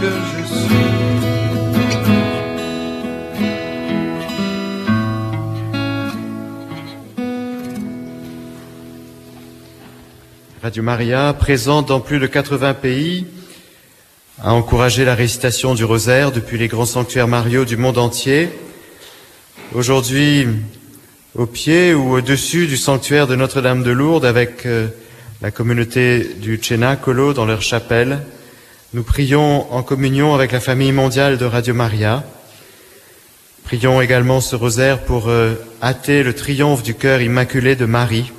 que je suis. Radio Maria, présente dans plus de 80 pays, a encouragé la récitation du rosaire depuis les grands sanctuaires mariaux du monde entier. Aujourd'hui, au pied ou au-dessus du sanctuaire de Notre-Dame de Lourdes avec euh, la communauté du Cenacolo dans leur chapelle, nous prions en communion avec la famille mondiale de Radio Maria. Prions également ce rosaire pour euh, hâter le triomphe du cœur immaculé de Marie.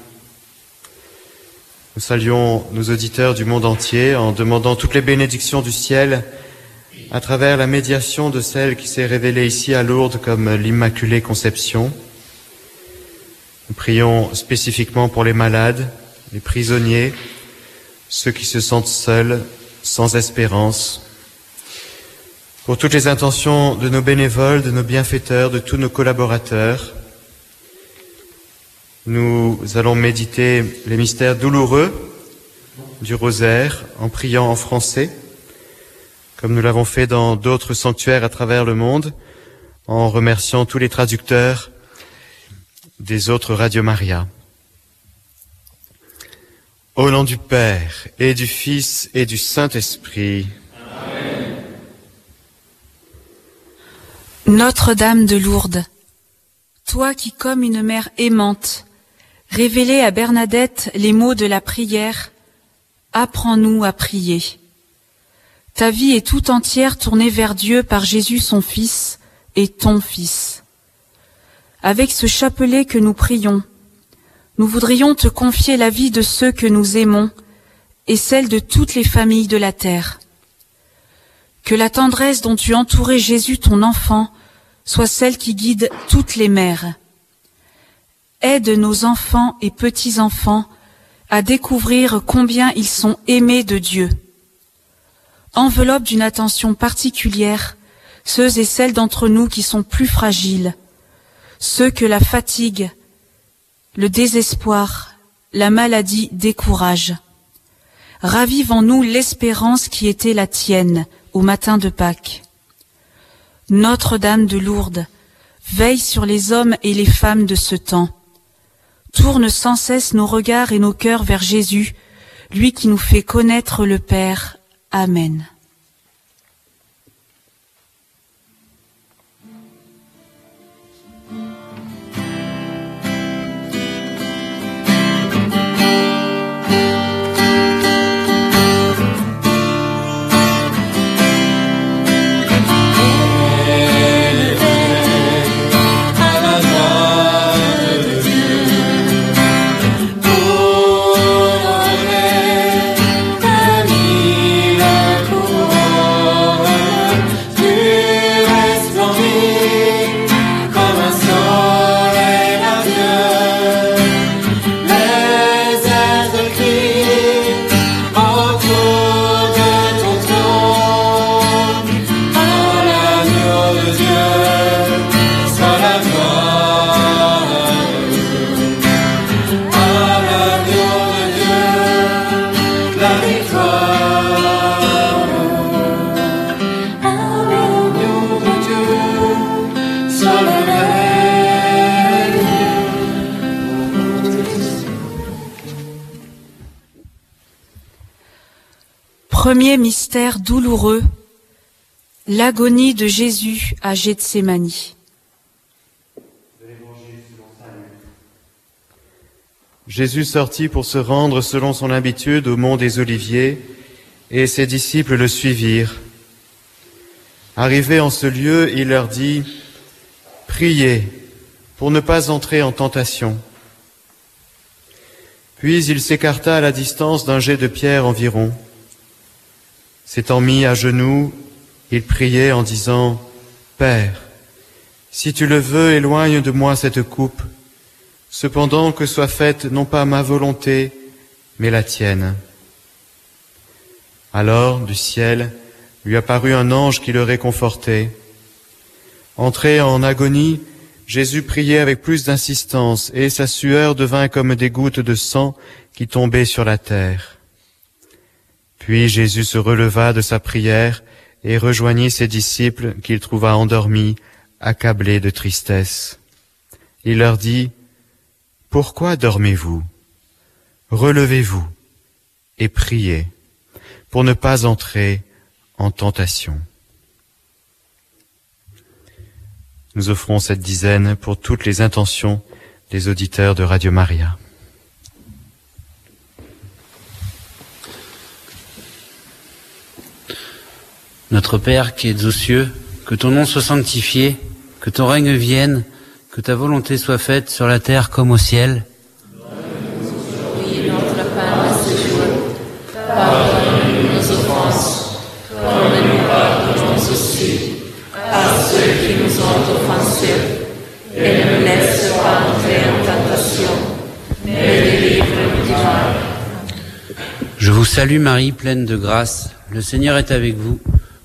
Nous saluons nos auditeurs du monde entier en demandant toutes les bénédictions du ciel à travers la médiation de celle qui s'est révélée ici à Lourdes comme l'Immaculée Conception. Nous prions spécifiquement pour les malades, les prisonniers, ceux qui se sentent seuls, sans espérance, pour toutes les intentions de nos bénévoles, de nos bienfaiteurs, de tous nos collaborateurs. Nous allons méditer les mystères douloureux du rosaire en priant en français, comme nous l'avons fait dans d'autres sanctuaires à travers le monde, en remerciant tous les traducteurs des autres Radio Maria. Au nom du Père et du Fils et du Saint-Esprit. Notre-Dame de Lourdes, toi qui comme une mère aimante, révélais à Bernadette les mots de la prière, apprends-nous à prier. Ta vie est tout entière tournée vers Dieu par Jésus son Fils et ton Fils. Avec ce chapelet que nous prions, nous voudrions te confier la vie de ceux que nous aimons et celle de toutes les familles de la terre. Que la tendresse dont tu entourais Jésus ton enfant soit celle qui guide toutes les mères. Aide nos enfants et petits-enfants à découvrir combien ils sont aimés de Dieu. Enveloppe d'une attention particulière ceux et celles d'entre nous qui sont plus fragiles, ceux que la fatigue, le désespoir, la maladie découragent. Ravive en nous l'espérance qui était la tienne au matin de Pâques. Notre-Dame de Lourdes, veille sur les hommes et les femmes de ce temps. Tourne sans cesse nos regards et nos cœurs vers Jésus, lui qui nous fait connaître le Père. Amen. Premier mystère douloureux, l'agonie de Jésus à Gethsémani. Jésus sortit pour se rendre selon son habitude au mont des Oliviers, et ses disciples le suivirent. Arrivé en ce lieu, il leur dit, Priez pour ne pas entrer en tentation. Puis il s'écarta à la distance d'un jet de pierre environ. S'étant mis à genoux, il priait en disant, Père, si tu le veux, éloigne de moi cette coupe, Cependant que soit faite non pas ma volonté, mais la tienne. Alors, du ciel, lui apparut un ange qui le réconfortait. Entré en agonie, Jésus priait avec plus d'insistance, et sa sueur devint comme des gouttes de sang qui tombaient sur la terre. Puis Jésus se releva de sa prière et rejoignit ses disciples qu'il trouva endormis, accablés de tristesse. Il leur dit, Pourquoi dormez-vous? Relevez-vous et priez pour ne pas entrer en tentation. Nous offrons cette dizaine pour toutes les intentions des auditeurs de Radio Maria. Notre Père qui es aux cieux, que ton nom soit sanctifié, que ton règne vienne, que ta volonté soit faite sur la terre comme au ciel. Oui, notre pain de ce jour. Pardonne-nous nos offenses, comme nous pardonnons aussi à ceux qui nous ont offensés. Et ne nous laisse pas entrer en tentation, mais délivre-nous du mal. Je vous salue Marie, pleine de grâce. Le Seigneur est avec vous.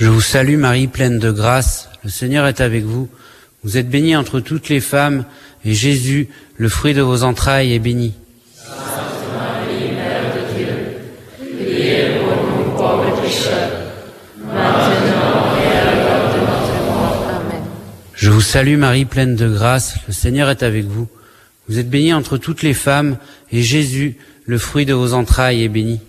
Je vous salue Marie, pleine de grâce. Le Seigneur est avec vous. Vous êtes bénie entre toutes les femmes, et Jésus, le fruit de vos entrailles, est béni. Je vous salue Marie, pleine de grâce. Le Seigneur est avec vous. Vous êtes bénie entre toutes les femmes, et Jésus, le fruit de vos entrailles, est béni.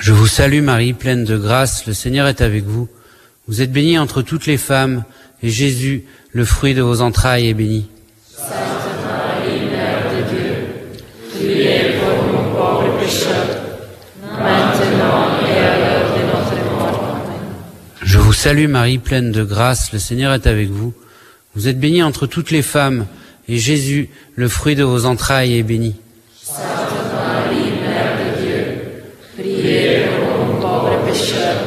Je vous salue Marie, pleine de grâce, le Seigneur est avec vous. Vous êtes bénie entre toutes les femmes, et Jésus, le fruit de vos entrailles, est béni. Je vous salue Marie, pleine de grâce, le Seigneur est avec vous. Vous êtes bénie entre toutes les femmes, et Jésus, le fruit de vos entrailles, est béni. Priez pour nous pauvres pécheurs,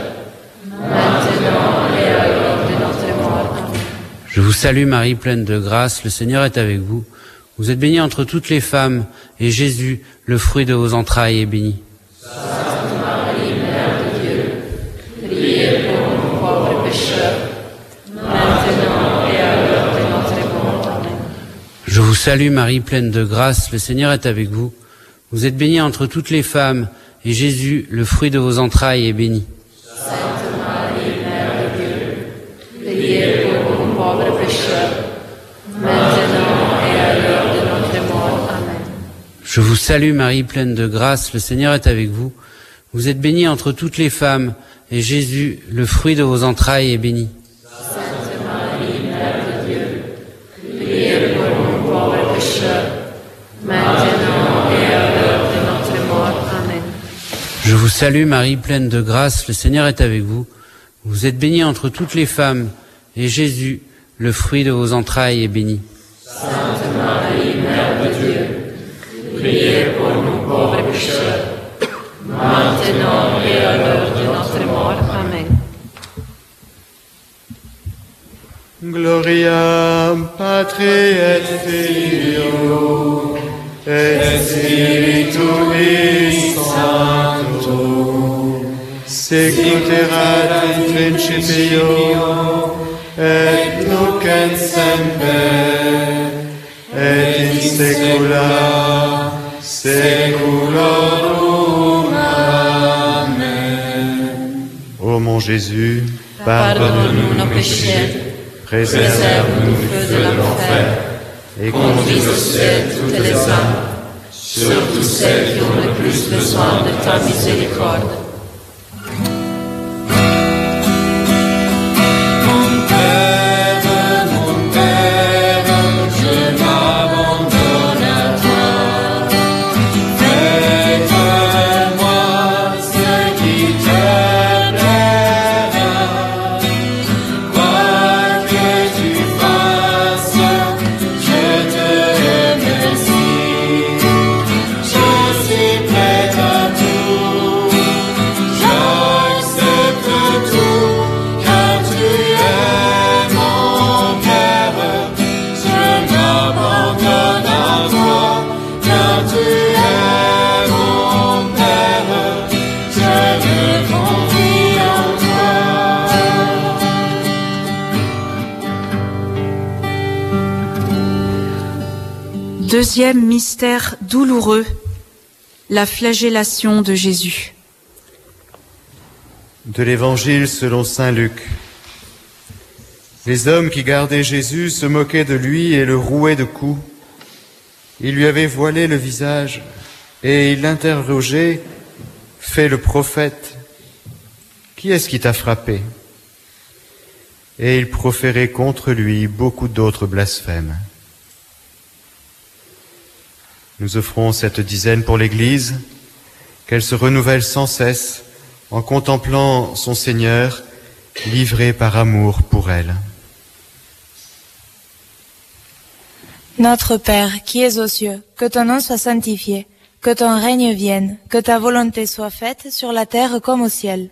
maintenant et à l'heure de notre mort. Amen. Je vous salue Marie, pleine de grâce, le Seigneur est avec vous. Vous êtes bénie entre toutes les femmes, et Jésus, le fruit de vos entrailles, est béni. Je vous salue Marie, pleine de grâce, le Seigneur est avec vous. Vous êtes bénie entre toutes les femmes, et Jésus, le fruit de vos entrailles, est béni pour nous pauvres pécheurs, maintenant et à l'heure de notre mort. Amen. Je vous salue Marie, pleine de grâce, le Seigneur est avec vous. Vous êtes bénie entre toutes les femmes, et Jésus, le fruit de vos entrailles, est béni. Priez pour nous pauvres pécheurs, maintenant et à l'heure de notre mort. Amen. Je vous salue Marie, pleine de grâce, le Seigneur est avec vous. Vous êtes bénie entre toutes les femmes, et Jésus, le fruit de vos entrailles, est béni. Priez pour nous pauvres pécheurs, maintenant et à l'heure de notre mort. Amen. Gloria Patri et Filio et Spiritui Sancto Sicut erat in principio et nunc et semper et in saecula saeculorum. Amen. Ô mon Jésus, Pardonne-nous nos péchés, préserve préserve-nous du feu de l'enfer, et conduis au ciel toutes les âmes, surtout celles qui ont le plus besoin de ta miséricorde. Deuxième mystère douloureux, la flagellation de Jésus. De l'Évangile selon Saint Luc. Les hommes qui gardaient Jésus se moquaient de lui et le rouaient de coups. Ils lui avaient voilé le visage et ils l'interrogeaient, Fais le prophète, qui est-ce qui t'a frappé? Et ils proféraient contre lui beaucoup d'autres blasphèmes. Nous offrons cette dizaine pour l'Église, qu'elle se renouvelle sans cesse en contemplant son Seigneur, livré par amour pour elle. Notre Père, qui es aux cieux, que ton nom soit sanctifié, que ton règne vienne, que ta volonté soit faite sur la terre comme au ciel.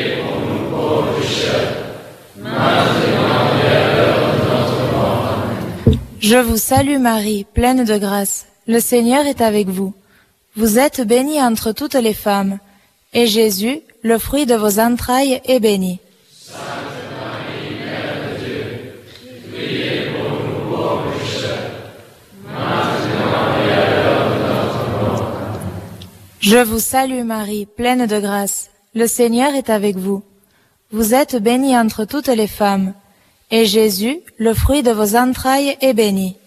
Je vous salue Marie, pleine de grâce. Le Seigneur est avec vous. Vous êtes bénie entre toutes les femmes, et Jésus, le fruit de vos entrailles, est béni. Je vous salue Marie, pleine de grâce. Le Seigneur est avec vous. Vous êtes bénie entre toutes les femmes, et Jésus, le fruit de vos entrailles, est béni.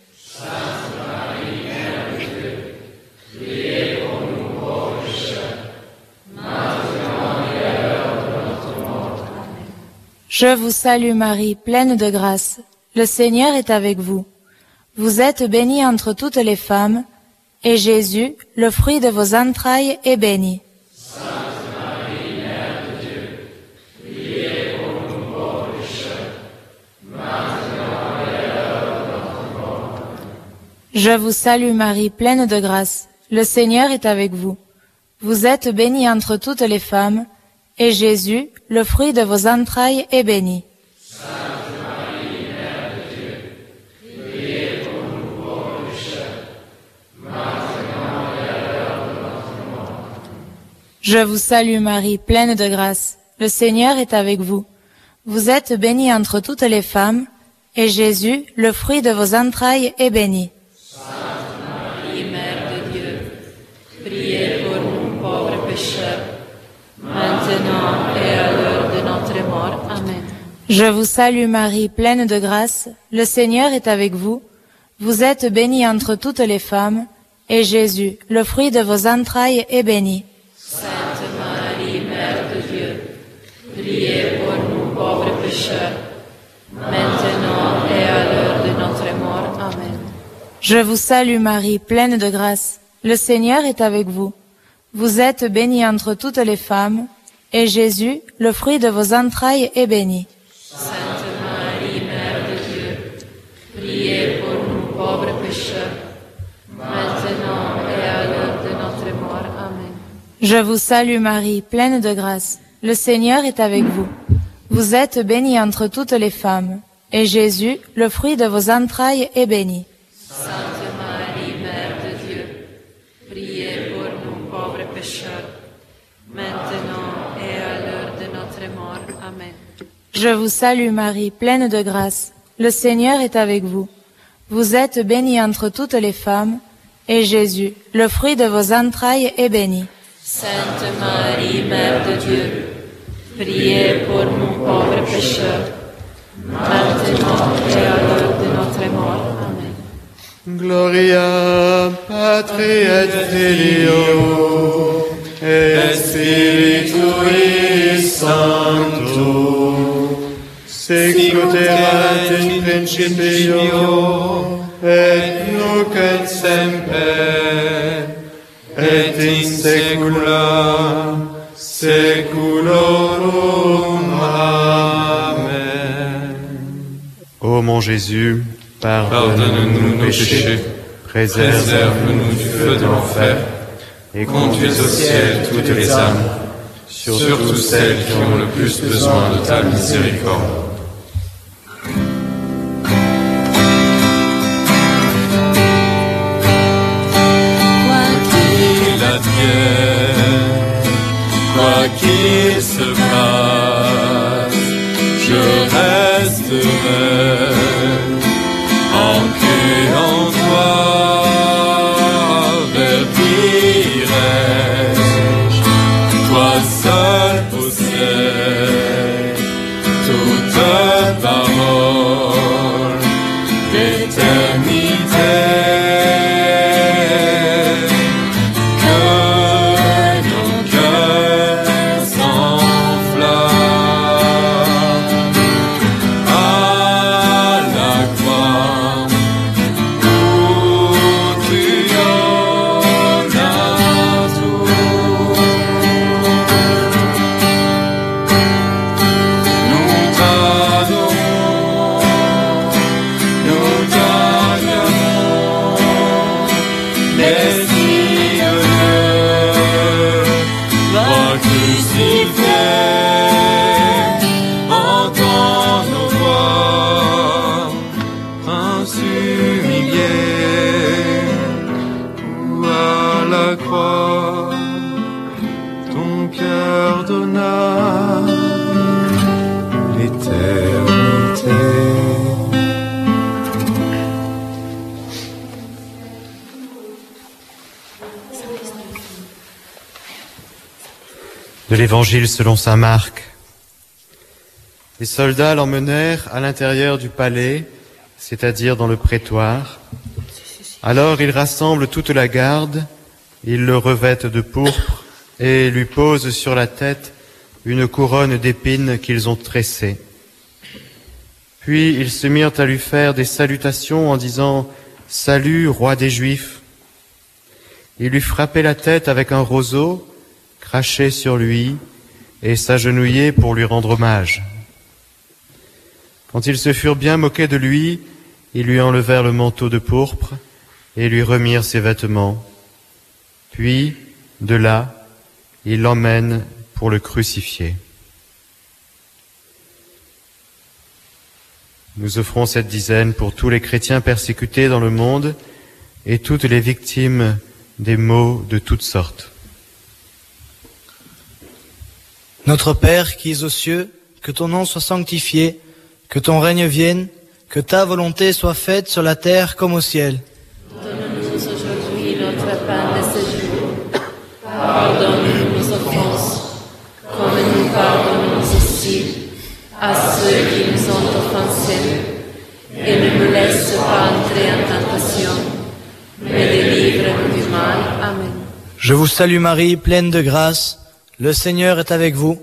Je vous salue Marie, pleine de grâce. Le Seigneur est avec vous. Vous êtes bénie entre toutes les femmes, et Jésus, le fruit de vos entrailles, est béni. Je vous salue Marie, pleine de grâce. Le Seigneur est avec vous. Vous êtes bénie entre toutes les femmes, et Jésus, le fruit de vos entrailles, est béni. Je vous salue Marie, pleine de grâce. Le Seigneur est avec vous. Vous êtes bénie entre toutes les femmes, et Jésus, le fruit de vos entrailles, est béni. Marie, Mère de Dieu, priez pour nous pauvres pécheurs, maintenant et à l'heure de notre mort. Amen. Je vous salue Marie, pleine de grâce. Le Seigneur est avec vous. Vous êtes bénie entre toutes les femmes, et Jésus, le fruit de vos entrailles, est béni. Sainte Marie, Mère de Dieu, priez pour nous pauvres pécheurs, maintenant Je vous salue Marie, pleine de grâce. Le Seigneur est avec vous. Vous êtes bénie entre toutes les femmes, et Jésus, le fruit de vos entrailles, est béni. Sainte Marie, Mère de Dieu, priez pour nous pauvres pécheurs, maintenant et à l'heure de notre mort. Amen. Je vous salue Marie, pleine de grâce. Le Seigneur est avec vous. Vous êtes bénie entre toutes les femmes, et Jésus, le fruit de vos entrailles, est béni. Sainte Marie, Mère de Dieu, pécheurs, maintenant et à l'heure de notre mort. Amen. Je vous salue Marie, pleine de grâce. Le Seigneur est avec vous. Vous êtes bénie entre toutes les femmes, et Jésus, le fruit de vos entrailles, est béni. Sainte Marie, Mère de Dieu, priez pour nous pauvres pécheurs, maintenant et à l'heure de notre mort. Gloria Patri et Filio et Spiritui Sancto Sicuterat in principio et nunc et semper et in saecula saeculorum. Amen. Ô mon Jésus, Pardonne-nous nos péchés, préserve-nous du feu de l'enfer, et conduis au ciel toutes les âmes, surtout celles qui ont le plus besoin de ta miséricorde. Quoi qu'il advienne, quoi qu'il se passe, je resterai en toi. Vers qui irai-je Toi seul possèdes l'Évangile selon saint Marc. Les soldats l'emmenèrent à l'intérieur du palais, c'est-à-dire dans le prétoire. Alors ils rassemblent toute la garde, ils le revêtent de pourpre et lui posent sur la tête une couronne d'épines qu'ils ont tressée. Puis ils se mirent à lui faire des salutations en disant Salut, roi des Juifs. Ils lui frappaient la tête avec un roseau, crachaient sur lui et s'agenouillaient pour lui rendre hommage. Quand ils se furent bien moqués de lui, ils lui enlevèrent le manteau de pourpre et lui remirent ses vêtements. Puis, de là, ils l'emmènent pour le crucifier. Nous offrons cette dizaine pour tous les chrétiens persécutés dans le monde et toutes les victimes des maux de toutes sortes. Notre Père qui es aux cieux, que ton nom soit sanctifié, que ton règne vienne, que ta volonté soit faite sur la terre comme au ciel. Donne-nous aujourd'hui notre pain de ce jour. Pardonne-nous nos offenses, comme nous pardonnons aussi à ceux qui nous ont offensés. Et ne nous laisse pas entrer en tentation, mais délivre-nous du mal. Amen. Je vous salue Marie, pleine de grâce. Le Seigneur est avec vous.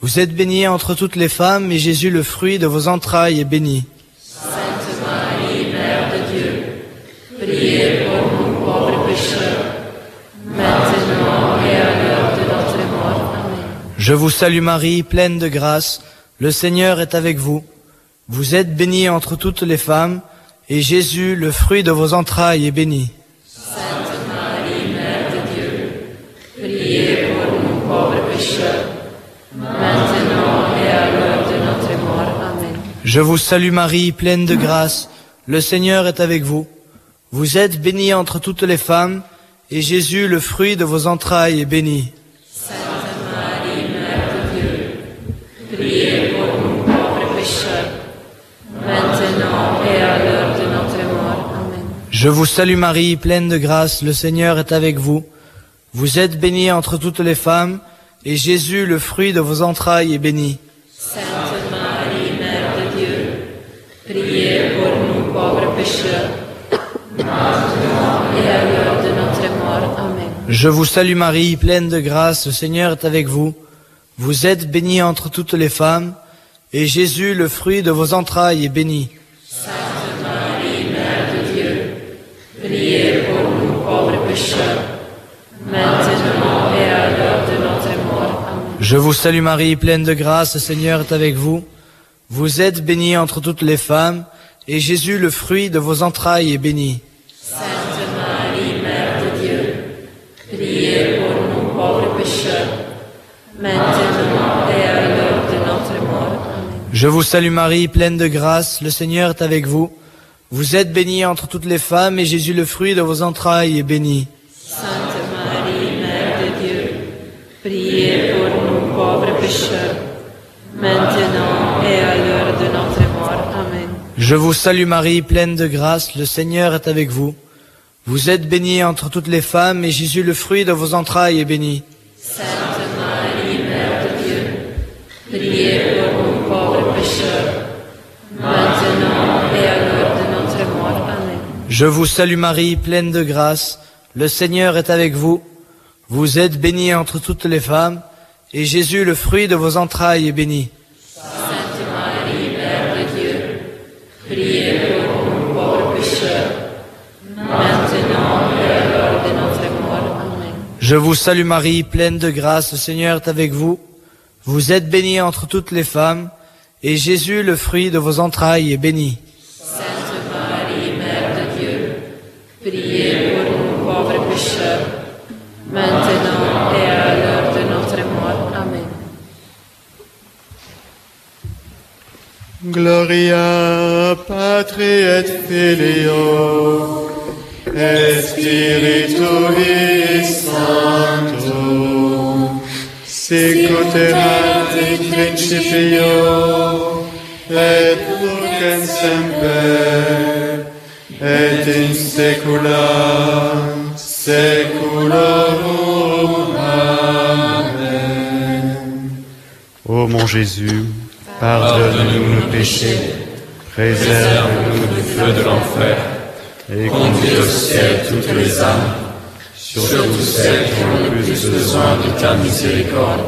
Vous êtes bénie entre toutes les femmes, et Jésus, le fruit de vos entrailles, est béni. Sainte Marie, Mère de Dieu, priez pour nous pauvres pécheurs, maintenant et à l'heure de notre mort. Amen. Je vous salue Marie, pleine de grâce. Le Seigneur est avec vous. Vous êtes bénie entre toutes les femmes, et Jésus, le fruit de vos entrailles, est béni. Sainte Marie, Mère de Dieu, priez pour nous pauvres Je vous salue Marie, pleine de grâce. Le Seigneur est avec vous. Vous êtes bénie entre toutes les femmes, et Jésus, le fruit de vos entrailles, est béni. Je vous salue Marie, pleine de grâce, le Seigneur est avec vous. Vous êtes bénie entre toutes les femmes, et Jésus, le fruit de vos entrailles, est béni. Sainte Marie, Mère de Dieu, priez pour nous pauvres pécheurs, maintenant et à l'heure de notre mort. Amen. Je vous salue Marie, pleine de grâce, le Seigneur est avec vous. Vous êtes bénie entre toutes les femmes, et Jésus, le fruit de vos entrailles, est béni. Sainte Marie, Mère de Dieu, priez pour nous pauvres pécheurs, Je vous salue Marie, pleine de grâce, le Seigneur est avec vous. Vous êtes bénie entre toutes les femmes, et Jésus, le fruit de vos entrailles, est béni. Sainte Marie, Mère de Dieu, priez pour nous pauvres pécheurs, maintenant et à l'heure de notre mort. Je vous salue Marie, pleine de grâce, le Seigneur est avec vous. Vous êtes bénie entre toutes les femmes, et Jésus, le fruit de vos entrailles, est béni. Pécheurs, maintenant et à l'heure de notre mort. Amen. Je vous salue Marie, pleine de grâce, le Seigneur est avec vous. Vous êtes bénie entre toutes les femmes, et Jésus, le fruit de vos entrailles, est béni. Sainte Marie, Mère de Dieu, priez pour nous pauvres pécheurs, maintenant et à l'heure de notre mort. Amen. Je vous salue Marie, pleine de grâce, le Seigneur est avec vous. Vous êtes bénie entre toutes les femmes, et Jésus, le fruit de vos entrailles, est béni. Sainte Marie, Mère de Dieu, priez pour nous pauvres pécheurs, maintenant et à l'heure de notre mort. Amen. Je vous salue Marie, pleine de grâce, le Seigneur est avec vous. Vous êtes bénie entre toutes les femmes, et Jésus, le fruit de vos entrailles, est béni. Sainte Marie, Mère de Dieu, priez pour nous pauvres pécheurs, maintenant et à l'heure de notre mort. Amen. Gloria Patri et Filio et Spiritui Sancto sicut erat in et nunc semper et in saecula saeculorum. Amen. Ô mon Jésus, pardonne-nous nos péchés, préserve-nous du feu de l'enfer, et conduis au ciel toutes les âmes, surtout celles qui ont le plus besoin de ta miséricorde.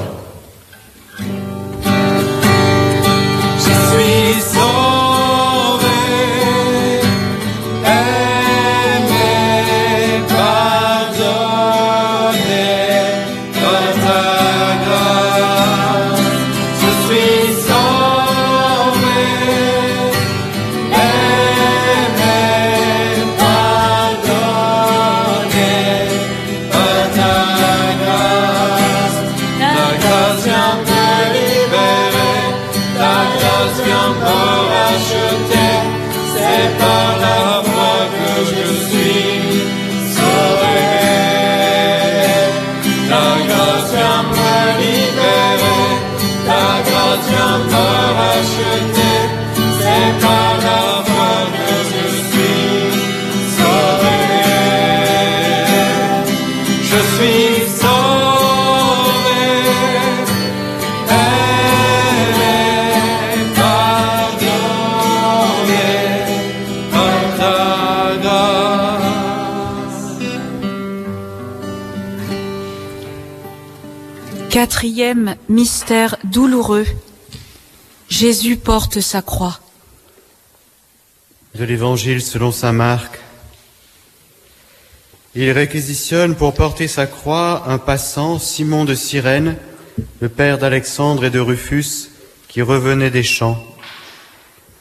Me racheter. C'est par la foi que je suis sauvé. Je suis sauvé, aimé, pardonné. Quatrième mystère douloureux. Jésus porte sa croix. de l'Évangile selon saint Marc. Il réquisitionne pour porter sa croix un passant, Simon de Cyrène, le père d'Alexandre et de Rufus, qui revenait des champs.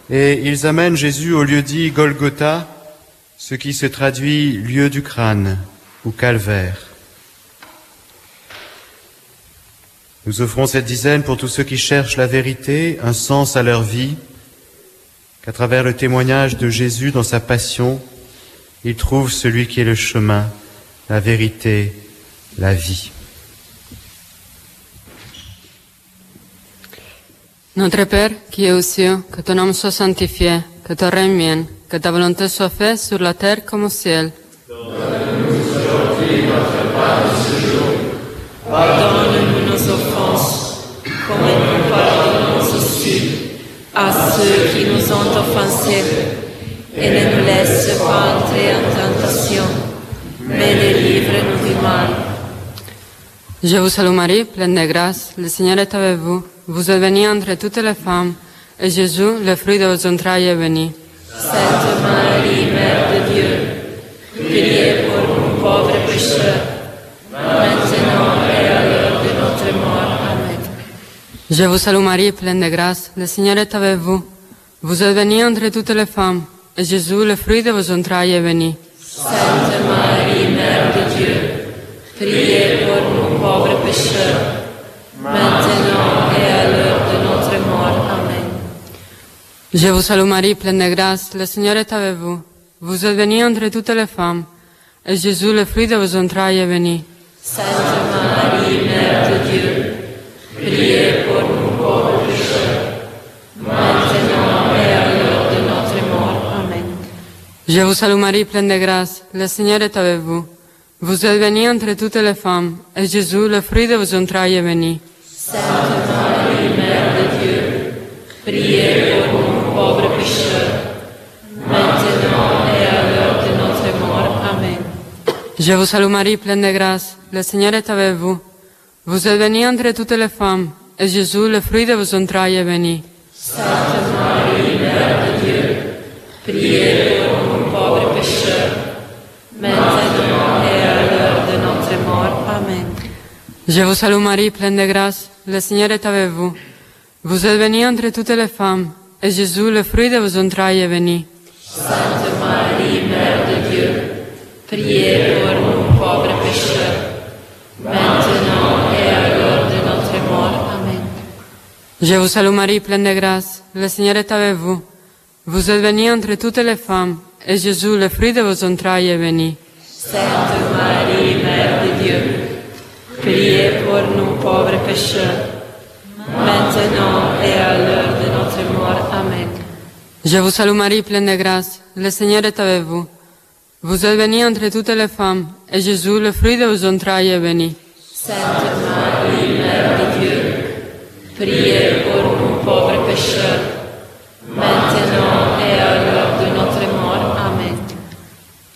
Et ils amènent Jésus au lieu dit Golgotha, ce qui se traduit lieu du crâne ou calvaire. Nous offrons cette dizaine pour tous ceux qui cherchent la vérité, un sens à leur vie, qu'à travers le témoignage de Jésus dans sa passion, ils trouvent celui qui est le chemin, la vérité, la vie. Notre Père qui es aux cieux, que ton nom soit sanctifié, que ton règne vienne, que ta volonté soit faite sur la terre comme au ciel. Pardonne-nous nos offenses, comme nous pardonnons aussi à ceux qui nous ont offensés. Et ne nous laisse pas entrer en tentation, mais délivre-nous du mal. Je vous salue Marie, pleine de grâce, le Seigneur est avec vous. Vous êtes bénie entre toutes les femmes, et Jésus, le fruit de vos entrailles, est béni. Sainte Marie, Mère de Dieu, priez pour nous pauvres pécheurs, Je vous salue Marie, pleine de grâce, le Seigneur est avec vous. Vous êtes bénie entre toutes les femmes, et Jésus, le fruit de vos entrailles, est béni. Sainte Marie, Mère de Dieu, priez pour nous pauvres pécheurs, maintenant et à l'heure de notre mort. Amen. Je vous salue Marie, pleine de grâce, le Seigneur est avec vous. Vous êtes bénie entre toutes les femmes, et Jésus, le fruit de vos entrailles, est béni. Sainte Marie, Mère de Dieu, priez Je vous salue Marie, pleine de grâce, le Seigneur est avec vous. Vous êtes bénie entre toutes les femmes, et Jésus, le fruit de vos entrailles, est béni. Sainte Marie, Mère de Dieu, priez pour nous pauvres pécheurs, maintenant et à l'heure de notre mort. Amen. Je vous salue Marie, pleine de grâce, le Seigneur est avec vous. Vous êtes bénie entre toutes les femmes, et Jésus, le fruit de vos entrailles, est béni. Sainte Marie, Mère de Dieu, priez pour nous pécheurs, maintenant et à l'heure de notre mort. Amen. Je vous salue Marie, pleine de grâce, le Seigneur est avec vous. Vous êtes bénie entre toutes les femmes, et Jésus, le fruit de vos entrailles, est béni. Sainte Marie, Mère de Dieu, priez pour nous pauvres pécheurs, maintenant et à l'heure de notre mort. Amen. Je vous salue Marie, pleine de grâce, le Seigneur est avec vous. Vous êtes bénie entre toutes les femmes, et Jésus, le fruit de vos entrailles, est béni. Sainte Marie, Mère de Dieu, priez pour nous pauvres pécheurs, maintenant et à l'heure de notre mort. Amen. Je vous salue Marie, pleine de grâce, le Seigneur est avec vous. Vous êtes bénie entre toutes les femmes, et Jésus, le fruit de vos entrailles, est béni. Sainte Marie, Mère de Dieu, priez pour nous pauvres pécheurs, maintenant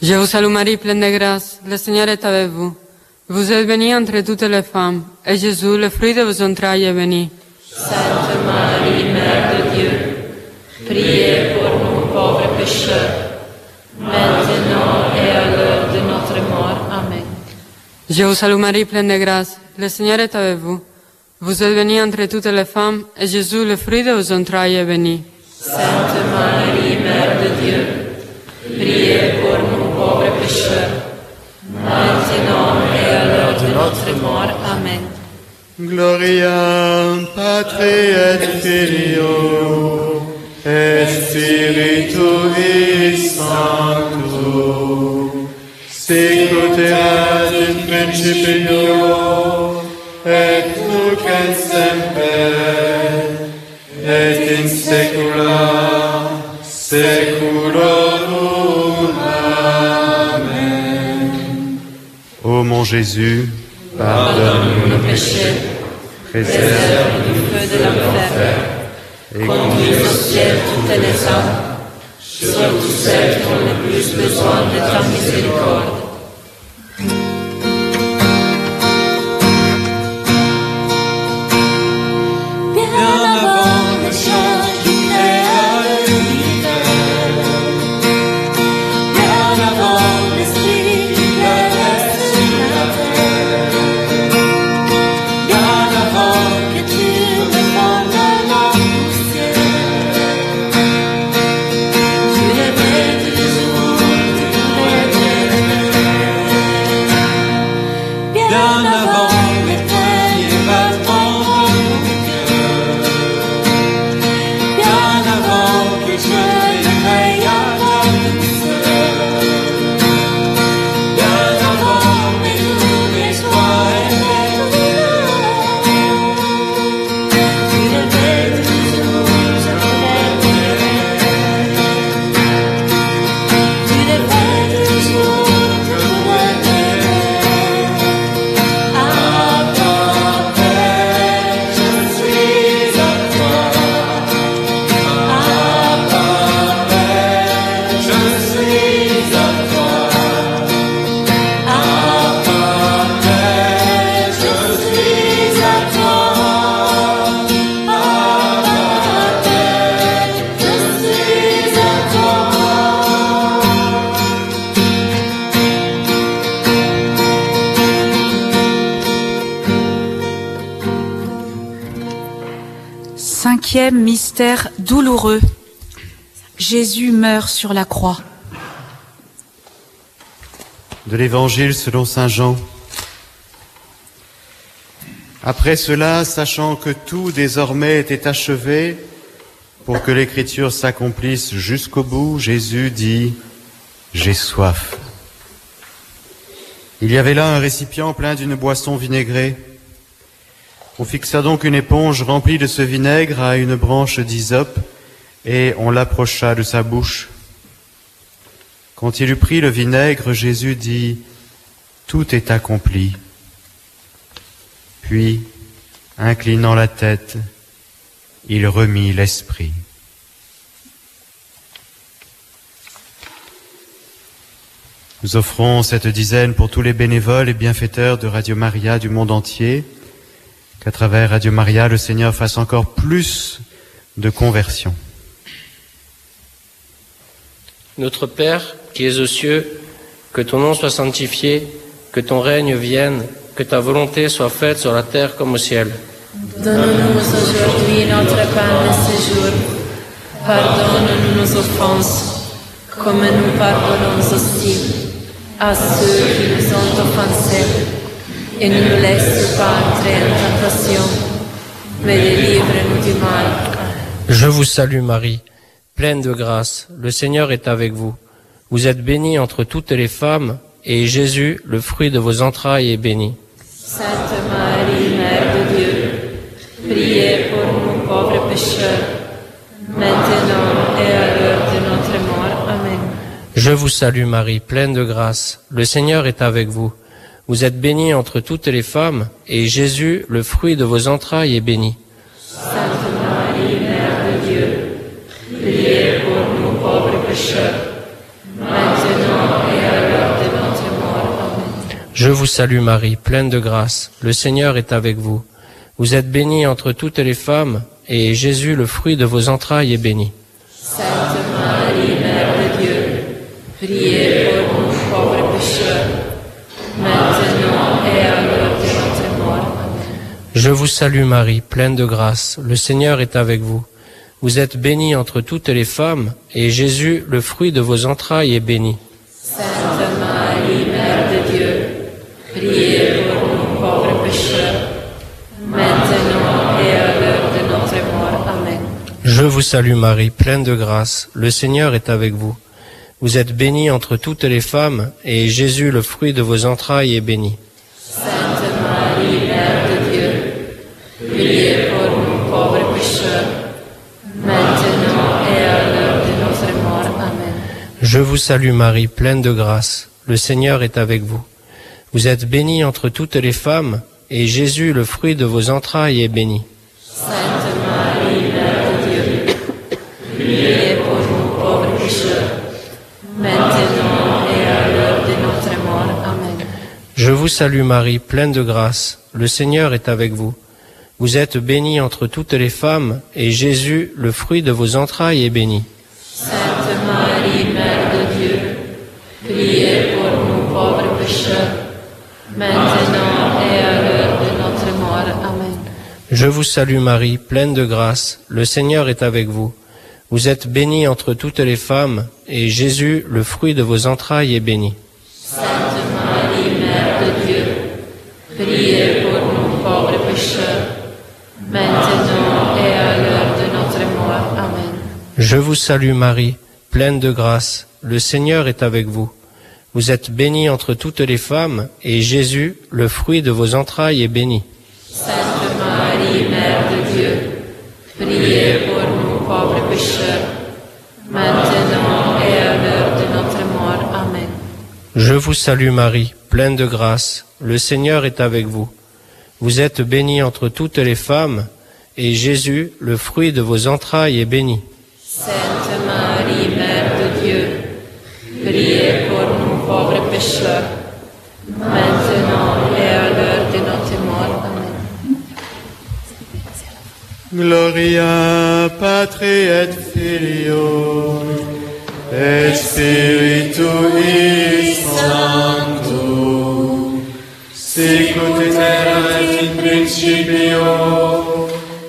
Je vous salue Marie, pleine de grâce, le Seigneur est avec vous. Vous êtes bénie entre toutes les femmes, et Jésus, le fruit de vos entrailles, est béni. Sainte Marie, Mère de Dieu, priez pour nous pauvres pécheurs, maintenant et à l'heure de notre mort. Amen. Je vous salue Marie, pleine de grâce, le Seigneur est avec vous. Vous êtes bénie entre toutes les femmes, et Jésus, le fruit de vos entrailles, est béni. Sainte Marie, Mère de Dieu, priez pour nous pauvres pécheurs, maintenant et à l'heure de notre mort. Amen. Gloria Patri et Filio et Spiritui Sancto sicut erat in principio et nunc et semper et in saecula saeculorum. Mon Jésus, pardonne-nous nos péchés, préserve du feu de l'enfer, et conduis au ciel toutes les âmes, surtout celles qui ont le plus besoin de ta miséricorde. l'Évangile selon Saint Jean. Après cela, sachant que tout désormais était achevé, pour que l'écriture s'accomplisse jusqu'au bout, Jésus dit, J'ai soif. Il y avait là un récipient plein d'une boisson vinaigrée. On fixa donc une éponge remplie de ce vinaigre à une branche d'hysope et on l'approcha de sa bouche. Quand il eut pris le vinaigre, Jésus dit, Tout est accompli. Puis, inclinant la tête, il remit l'esprit. Nous offrons cette dizaine pour tous les bénévoles et bienfaiteurs de Radio Maria du monde entier, qu'à travers Radio Maria, le Seigneur fasse encore plus de conversions. Notre Père qui es aux cieux, que ton nom soit sanctifié, que ton règne vienne, que ta volonté soit faite sur la terre comme au ciel. Donne-nous aujourd'hui notre pain de ce jour. Pardonne-nous nos offenses, comme nous pardonnons aussi à ceux qui nous ont offensés. Et ne nous laisse pas entrer en tentation, mais délivre-nous du mal. Je vous salue Marie, pleine de grâce, le Seigneur est avec vous. Vous êtes bénie entre toutes les femmes, et Jésus, le fruit de vos entrailles, est béni. Sainte Marie, Mère de Dieu, priez pour nous pauvres pécheurs, maintenant et à l'heure de notre mort. Amen. Je vous salue Marie, pleine de grâce, le Seigneur est avec vous. Vous êtes bénie entre toutes les femmes, et Jésus, le fruit de vos entrailles, est béni. Je vous salue Marie, pleine de grâce, le Seigneur est avec vous. Vous êtes bénie entre toutes les femmes, et Jésus, le fruit de vos entrailles, est béni. Je vous salue Marie, pleine de grâce, le Seigneur est avec vous. Vous êtes bénie entre toutes les femmes, et Jésus, le fruit de vos entrailles, est béni. Sainte Marie, Mère de Dieu, priez pour nous pauvres pécheurs, maintenant et à l'heure de notre mort. Amen. Je vous salue Marie, pleine de grâce, le Seigneur est avec vous. Vous êtes bénie entre toutes les femmes, et Jésus, le fruit de vos entrailles, est béni. Je vous salue Marie, pleine de grâce, le Seigneur est avec vous. Vous êtes bénie entre toutes les femmes, et Jésus, le fruit de vos entrailles, est béni. Sainte Marie, Mère de Dieu, priez pour nous pauvres pécheurs, maintenant et à l'heure de notre mort. Amen. Je vous salue Marie, pleine de grâce, le Seigneur est avec vous. Vous êtes bénie entre toutes les femmes, et Jésus, le fruit de vos entrailles, est béni. Sainte Marie, Mère de Dieu, priez pour nous pauvres pécheurs, maintenant et à l'heure de notre mort. Amen. Je vous salue Marie, pleine de grâce, le Seigneur est avec vous. Vous êtes bénie entre toutes les femmes, et Jésus, le fruit de vos entrailles, est béni. Sainte Marie, Mère de Dieu, priez pour nous pauvres pécheurs, maintenant et à l'heure de notre mort. Amen. Je vous salue Marie, pleine de grâce, le Seigneur est avec vous. Vous êtes bénie entre toutes les femmes, et Jésus, le fruit de vos entrailles, est béni. Sainte Marie, Mère de Dieu, priez pour nous pauvres pécheurs, maintenant et à l'heure de notre mort. Amen. Je vous salue Marie, pleine de grâce, le Seigneur est avec vous. Vous êtes bénie entre toutes les femmes, et Jésus, le fruit de vos entrailles, est béni. Sainte Marie, priez pour nous pauvres pécheurs, maintenant et à l'heure de notre mort. Amen. Gloria Patri et Filio et Spiritui Sancto sicut et in principio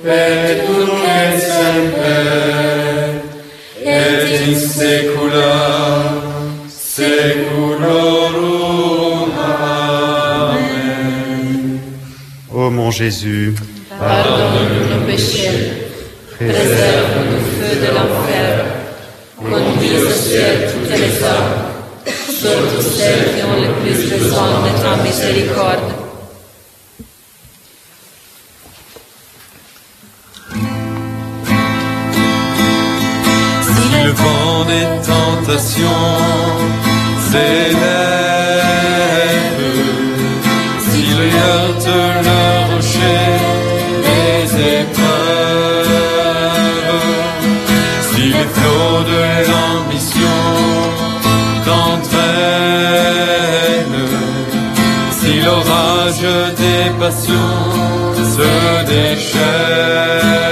et nunc et semper, et in saecula saeculorum. Amen. Ô mon Jésus, Pardonne nos péchés, préserve le feu de l'enfer, conduis au ciel toutes les âmes, surtout celles qui ont le plus besoin de ta miséricorde. Si le vent des tentations s'élève, s'il heurte le rocher des épreuves, si les flots de l'ambition t'entraînent, si l'orage des passions se déchaîne,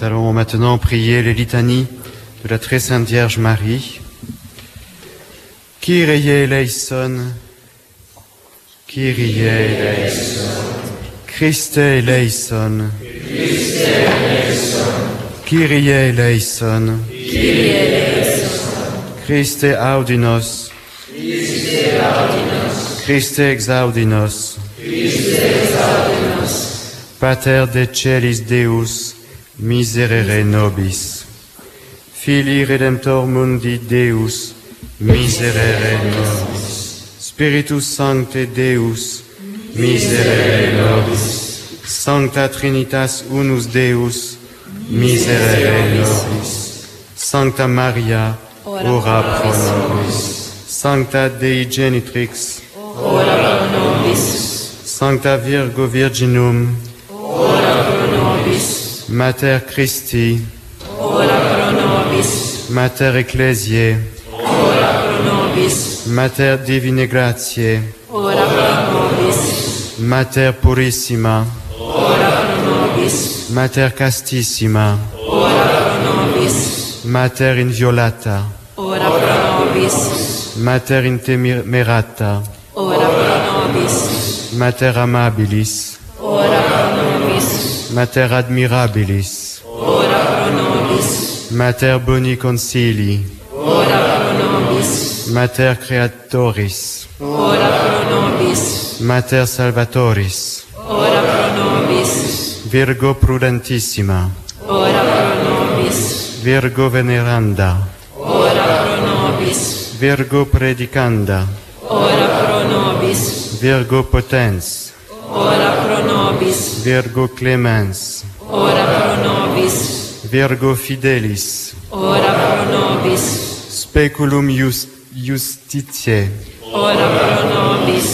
nous allons maintenant prier les litanies de la très sainte Vierge Marie. Kyrie eleison, Kyrie eleison, Christe eleison, Kyrie eleison, Christe audinos, Christe exaudinos, Pater de celis Deus, miserere nobis. Fili Redemptor mundi Deus, miserere nobis. Spiritus Sancte Deus, miserere nobis. Sancta Trinitas Unus Deus, miserere nobis. Sancta Maria, ora pro nobis. Sancta Dei Genitrix, ora pro nobis. Sancta Virgo Virginum, Mater Christi, ora pro nobis, Mater Ecclesiae, ora pro nobis, Mater Divine Gratiae, ora pro nobis, Mater Purissima, ora pro nobis, Mater Castissima, ora pro nobis, Mater Inviolata, ora pro nobis, Mater Intemerata, ora pro nobis, Mater Amabilis, ora pro nobis, Mater admirabilis, ora pro nobis. Mater boni concili, ora pro nobis. Mater creatoris, ora pro nobis. Mater salvatoris, ora pro nobis. Virgo prudentissima, ora pro nobis. Virgo veneranda, ora pro nobis. Virgo predicanda, ora pro nobis. Virgo potens, ora pro nobis. Virgo clemens, ora pro nobis. Virgo fidelis, ora pro nobis. Speculum just, justitiae, ora pro nobis.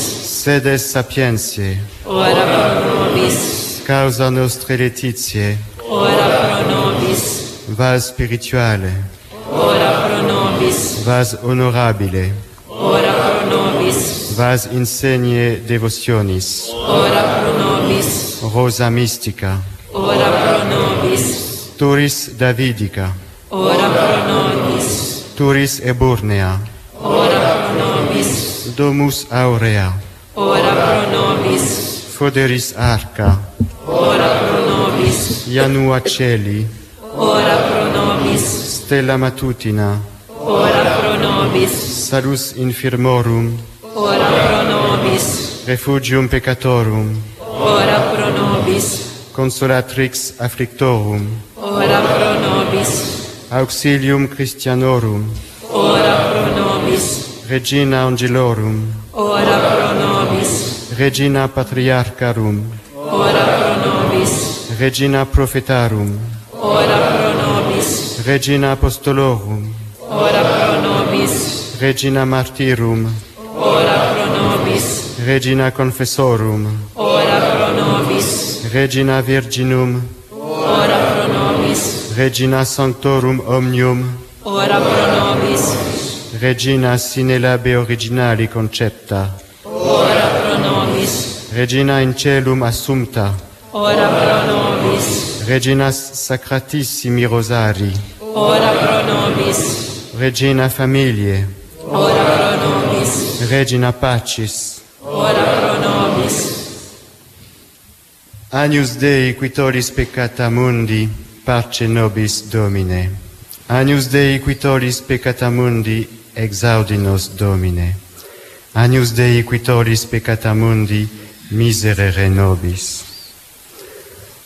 Sede sapientiae, ora pro nobis. Causa nostre letitiae, ora pro nobis. Vas spirituale, ora pro nobis. Vas honorabile, ora pro nobis Vas insegne devotionis. Ora pro nobis. Rosa mystica. Ora pro nobis. Turis Davidica. Ora pro nobis. Turis Eburnea. Ora pro nobis. Domus Aurea. Ora pro nobis. Foderis Arca. Ora pro nobis. Janua Celi. Ora pro nobis. Stella Matutina. Ora pro nobis. Salus infirmorum ora pro nobis. Refugium peccatorum, ora pro nobis. Consolatrix afflictorum, ora pro nobis. Auxilium Christianorum, ora pro nobis. Regina Angelorum, ora pro nobis. Regina Patriarcharum, ora pro nobis. Regina Prophetarum, ora pro nobis. Regina Apostolorum, ora pro nobis. Regina Martyrum, Regina Confessorum, ora pro nobis. Regina Virginum, ora pro nobis. Regina Sanctorum Omnium, ora pro nobis. Regina sine labe originali concepta, ora pro nobis. Regina in celum assumpta, ora pro nobis. Regina sacratissimi rosari, ora pro nobis. Regina familie. ora pro nobis. Regina pacis, ora pro nobis. Agnus Dei, qui tollis peccata mundi, pace nobis Domine. Agnus Dei, qui tollis peccata mundi, exaudi nos Domine. Agnus Dei, qui tollis peccata mundi, miserere nobis.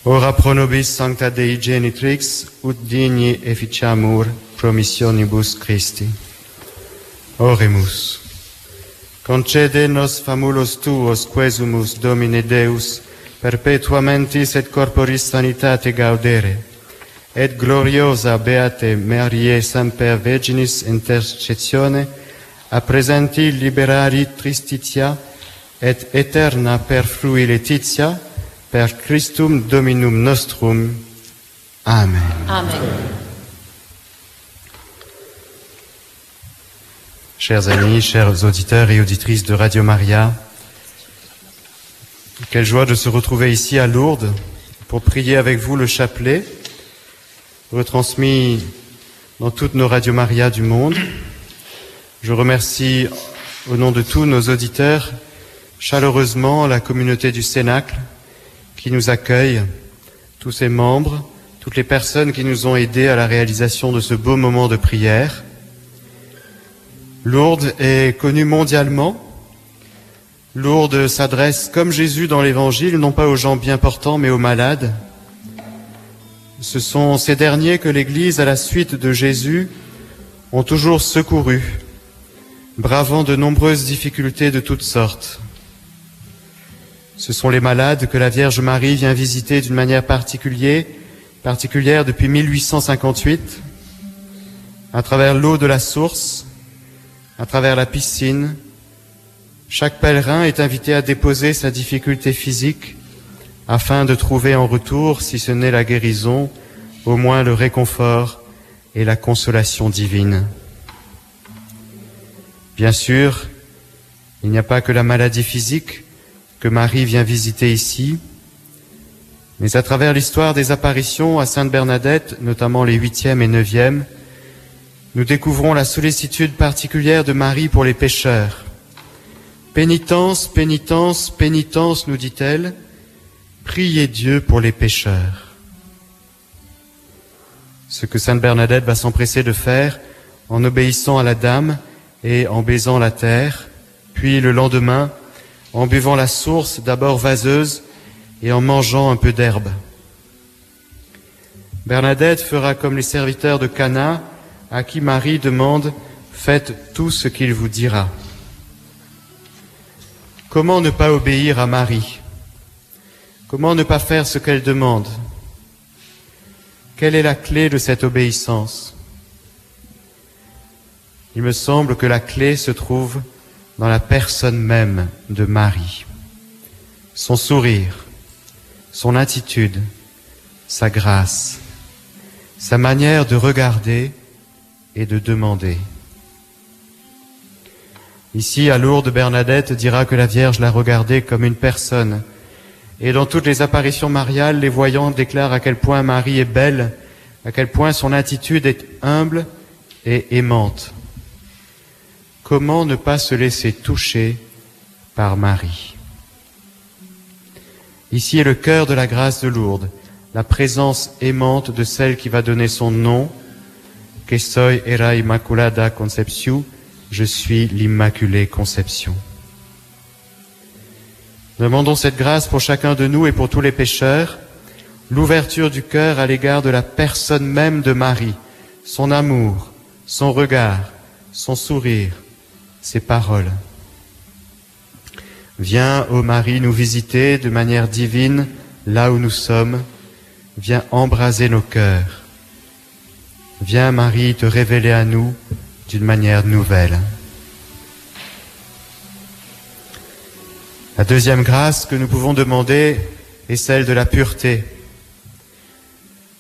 Ora pro nobis sancta Dei genitrix, ut digni efficiamur promissionibus Christi. Oremus. Concede nos famulos tuos, quesumus, Domine Deus, perpetua mentis et corporis sanitate gaudere, et gloriosa Beate Mariae Semper Virginis intercessione, a presenti liberari tristitia et eterna per frui letitia, per Christum Dominum nostrum. Amen. Amen. Chers amis, chers auditeurs et auditrices de Radio Maria, quelle joie de se retrouver ici à Lourdes pour prier avec vous le chapelet, retransmis dans toutes nos Radio Maria du monde. Je remercie au nom de tous nos auditeurs chaleureusement la communauté du Cénacle qui nous accueille, tous ses membres, toutes les personnes qui nous ont aidés à la réalisation de ce beau moment de prière. Lourdes est connue mondialement. Lourdes s'adresse, comme Jésus dans l'Évangile, non pas aux gens bien portants, mais aux malades. Ce sont ces derniers que l'Église, à la suite de Jésus, ont toujours secourus, bravant de nombreuses difficultés de toutes sortes. Ce sont les malades que la Vierge Marie vient visiter d'une manière particulière, particulière depuis 1858, à travers l'eau de la source, à travers la piscine. Chaque pèlerin est invité à déposer sa difficulté physique afin de trouver en retour, si ce n'est la guérison, au moins le réconfort et la consolation divine. Bien sûr, il n'y a pas que la maladie physique que Marie vient visiter ici, mais à travers l'histoire des apparitions à Sainte Bernadette, notamment les huitièmes et neuvièmes, nous découvrons la sollicitude particulière de Marie pour les pécheurs. Pénitence, pénitence, pénitence, nous dit-elle, priez Dieu pour les pécheurs. Ce que Sainte Bernadette va s'empresser de faire en obéissant à la dame et en baisant la terre, puis le lendemain en buvant la source d'abord vaseuse et en mangeant un peu d'herbe. Bernadette fera comme les serviteurs de Cana à qui Marie demande Faites tout ce qu'il vous dira. Comment ne pas obéir à Marie? Comment ne pas faire ce qu'elle demande? Quelle est la clé de cette obéissance? Il me semble que la clé se trouve dans la personne même de Marie. Son sourire, son attitude, sa grâce, sa manière de regarder et de demander. Ici, à Lourdes, Bernadette dira que la Vierge l'a regardée comme une personne. Et dans toutes les apparitions mariales, les voyants déclarent à quel point Marie est belle, à quel point son attitude est humble et aimante. Comment ne pas se laisser toucher par Marie? Ici est le cœur de la grâce de Lourdes, la présence aimante de celle qui va donner son nom, que soy era Immaculada Conception, je suis l'Immaculée Conception. Demandons cette grâce pour chacun de nous et pour tous les pécheurs, l'ouverture du cœur à l'égard de la personne même de Marie, son amour, son regard, son sourire, ses paroles. Viens, ô Marie, nous visiter de manière divine là où nous sommes. Viens embraser nos cœurs. Viens, Marie, te révéler à nous d'une manière nouvelle. La deuxième grâce que nous pouvons demander est celle de la pureté.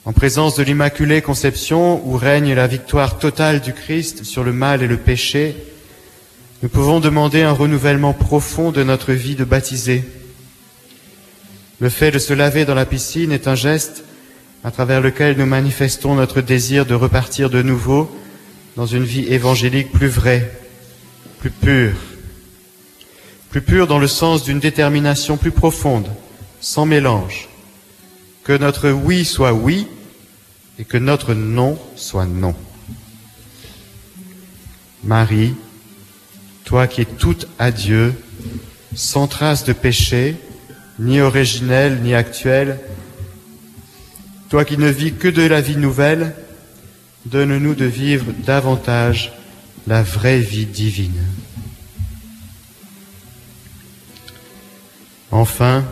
En présence de l'Immaculée Conception, où règne la victoire totale du Christ sur le mal et le péché, nous pouvons demander un renouvellement profond de notre vie de baptisé. Le fait de se laver dans la piscine est un geste à travers lequel nous manifestons notre désir de repartir de nouveau dans une vie évangélique plus vraie, plus pure, plus pure dans le sens d'une détermination plus profonde, sans mélange, que notre oui soit oui et que notre non soit non. Marie, toi qui es toute à Dieu, sans trace de péché, ni originel ni actuel, toi qui ne vis que de la vie nouvelle, donne-nous de vivre davantage la vraie vie divine. Enfin,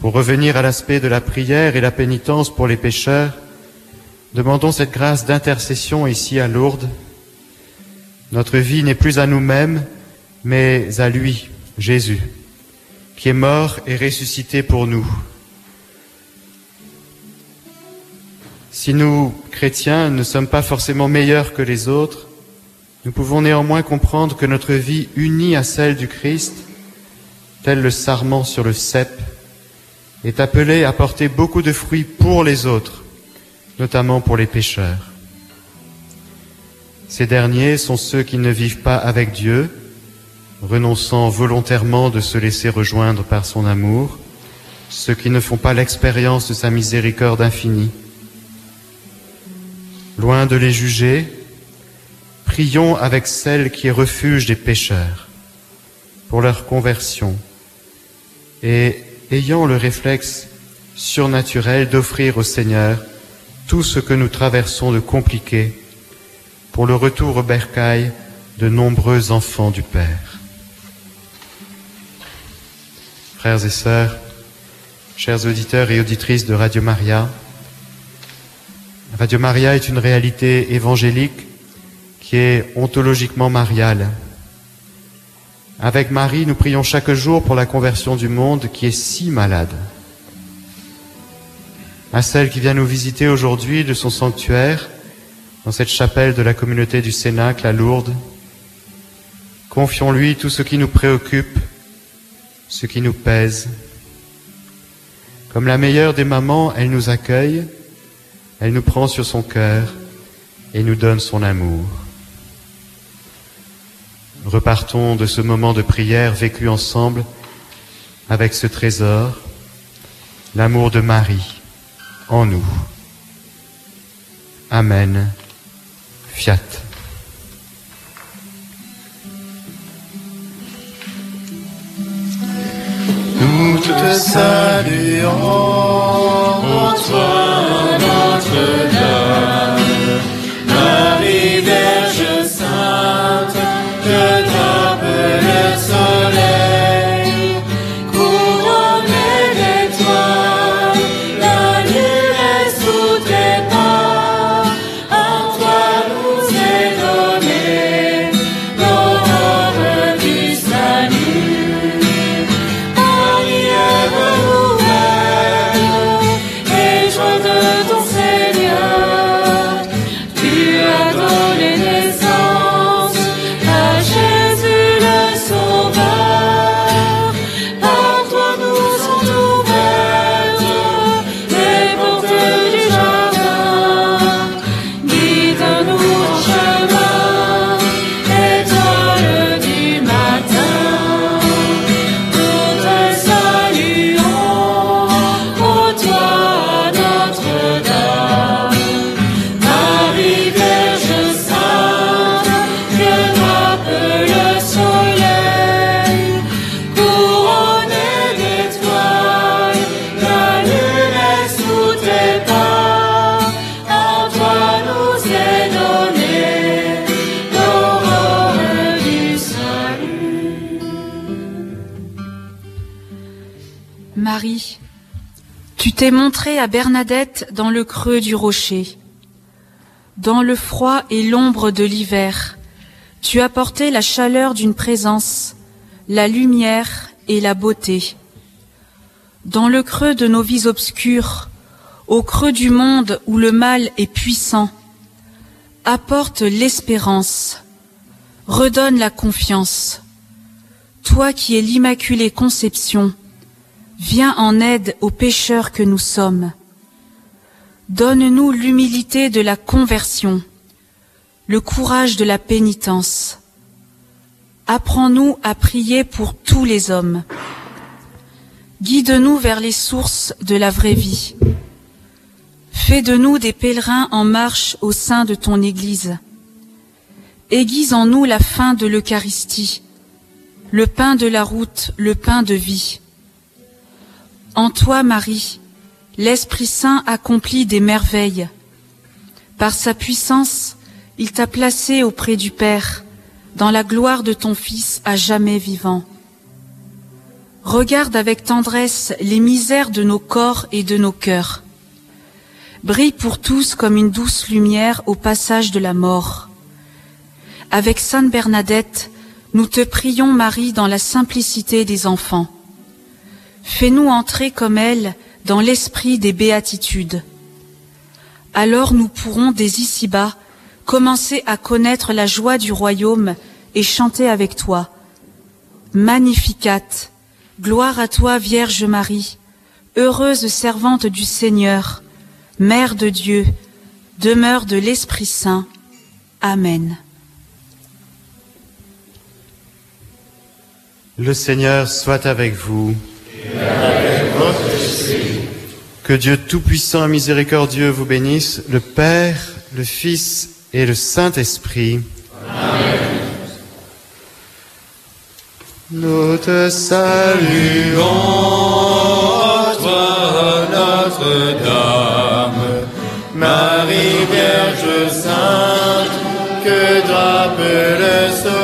pour revenir à l'aspect de la prière et la pénitence pour les pécheurs, demandons cette grâce d'intercession ici à Lourdes. Notre vie n'est plus à nous-mêmes, mais à lui, Jésus, qui est mort et ressuscité pour nous. Si nous, chrétiens, ne sommes pas forcément meilleurs que les autres, nous pouvons néanmoins comprendre que notre vie unie à celle du Christ, tel le sarment sur le cep, est appelée à porter beaucoup de fruits pour les autres, notamment pour les pécheurs. Ces derniers sont ceux qui ne vivent pas avec Dieu, renonçant volontairement de se laisser rejoindre par son amour, ceux qui ne font pas l'expérience de sa miséricorde infinie. Loin de les juger, prions avec celle qui est refuge des pécheurs pour leur conversion et ayant le réflexe surnaturel d'offrir au Seigneur tout ce que nous traversons de compliqué pour le retour au bercail de nombreux enfants du Père. Frères et sœurs, chers auditeurs et auditrices de Radio Maria, Radio Maria est une réalité évangélique qui est ontologiquement mariale. Avec Marie, nous prions chaque jour pour la conversion du monde qui est si malade. À celle qui vient nous visiter aujourd'hui de son sanctuaire, dans cette chapelle de la communauté du Cénacle à Lourdes, confions-lui tout ce qui nous préoccupe, ce qui nous pèse. Comme la meilleure des mamans, elle nous accueille, elle nous prend sur son cœur et nous donne son amour. Repartons de ce moment de prière vécu ensemble avec ce trésor, l'amour de Marie en nous. Amen. Fiat. Nous te saluons, toi, t'es montrée à Bernadette dans le creux du rocher. Dans le froid et l'ombre de l'hiver, tu as porté la chaleur d'une présence, la lumière et la beauté. Dans le creux de nos vies obscures, au creux du monde où le mal est puissant, apporte l'espérance, redonne la confiance. Toi qui es l'Immaculée Conception, viens en aide aux pécheurs que nous sommes. Donne-nous l'humilité de la conversion, le courage de la pénitence. Apprends-nous à prier pour tous les hommes. Guide-nous vers les sources de la vraie vie. Fais de nous des pèlerins en marche au sein de ton Église. Aiguise en nous la fin de l'Eucharistie, le pain de la route, le pain de vie. En toi, Marie, l'Esprit Saint accomplit des merveilles. Par sa puissance, il t'a placé auprès du Père, dans la gloire de ton Fils à jamais vivant. Regarde avec tendresse les misères de nos corps et de nos cœurs. Brille pour tous comme une douce lumière au passage de la mort. Avec Sainte Bernadette, nous te prions, Marie, dans la simplicité des enfants. Fais-nous entrer comme elle dans l'esprit des béatitudes. Alors nous pourrons des ici-bas commencer à connaître la joie du royaume et chanter avec toi. Magnificat, gloire à toi Vierge Marie, heureuse servante du Seigneur, Mère de Dieu, demeure de l'Esprit Saint. Amen. Le Seigneur soit avec vous. Que Dieu Tout-Puissant et Miséricordieux vous bénisse, le Père, le Fils et le Saint-Esprit. Amen. Nous te saluons, toi Notre-Dame, Marie Vierge Sainte, que drape le soleil.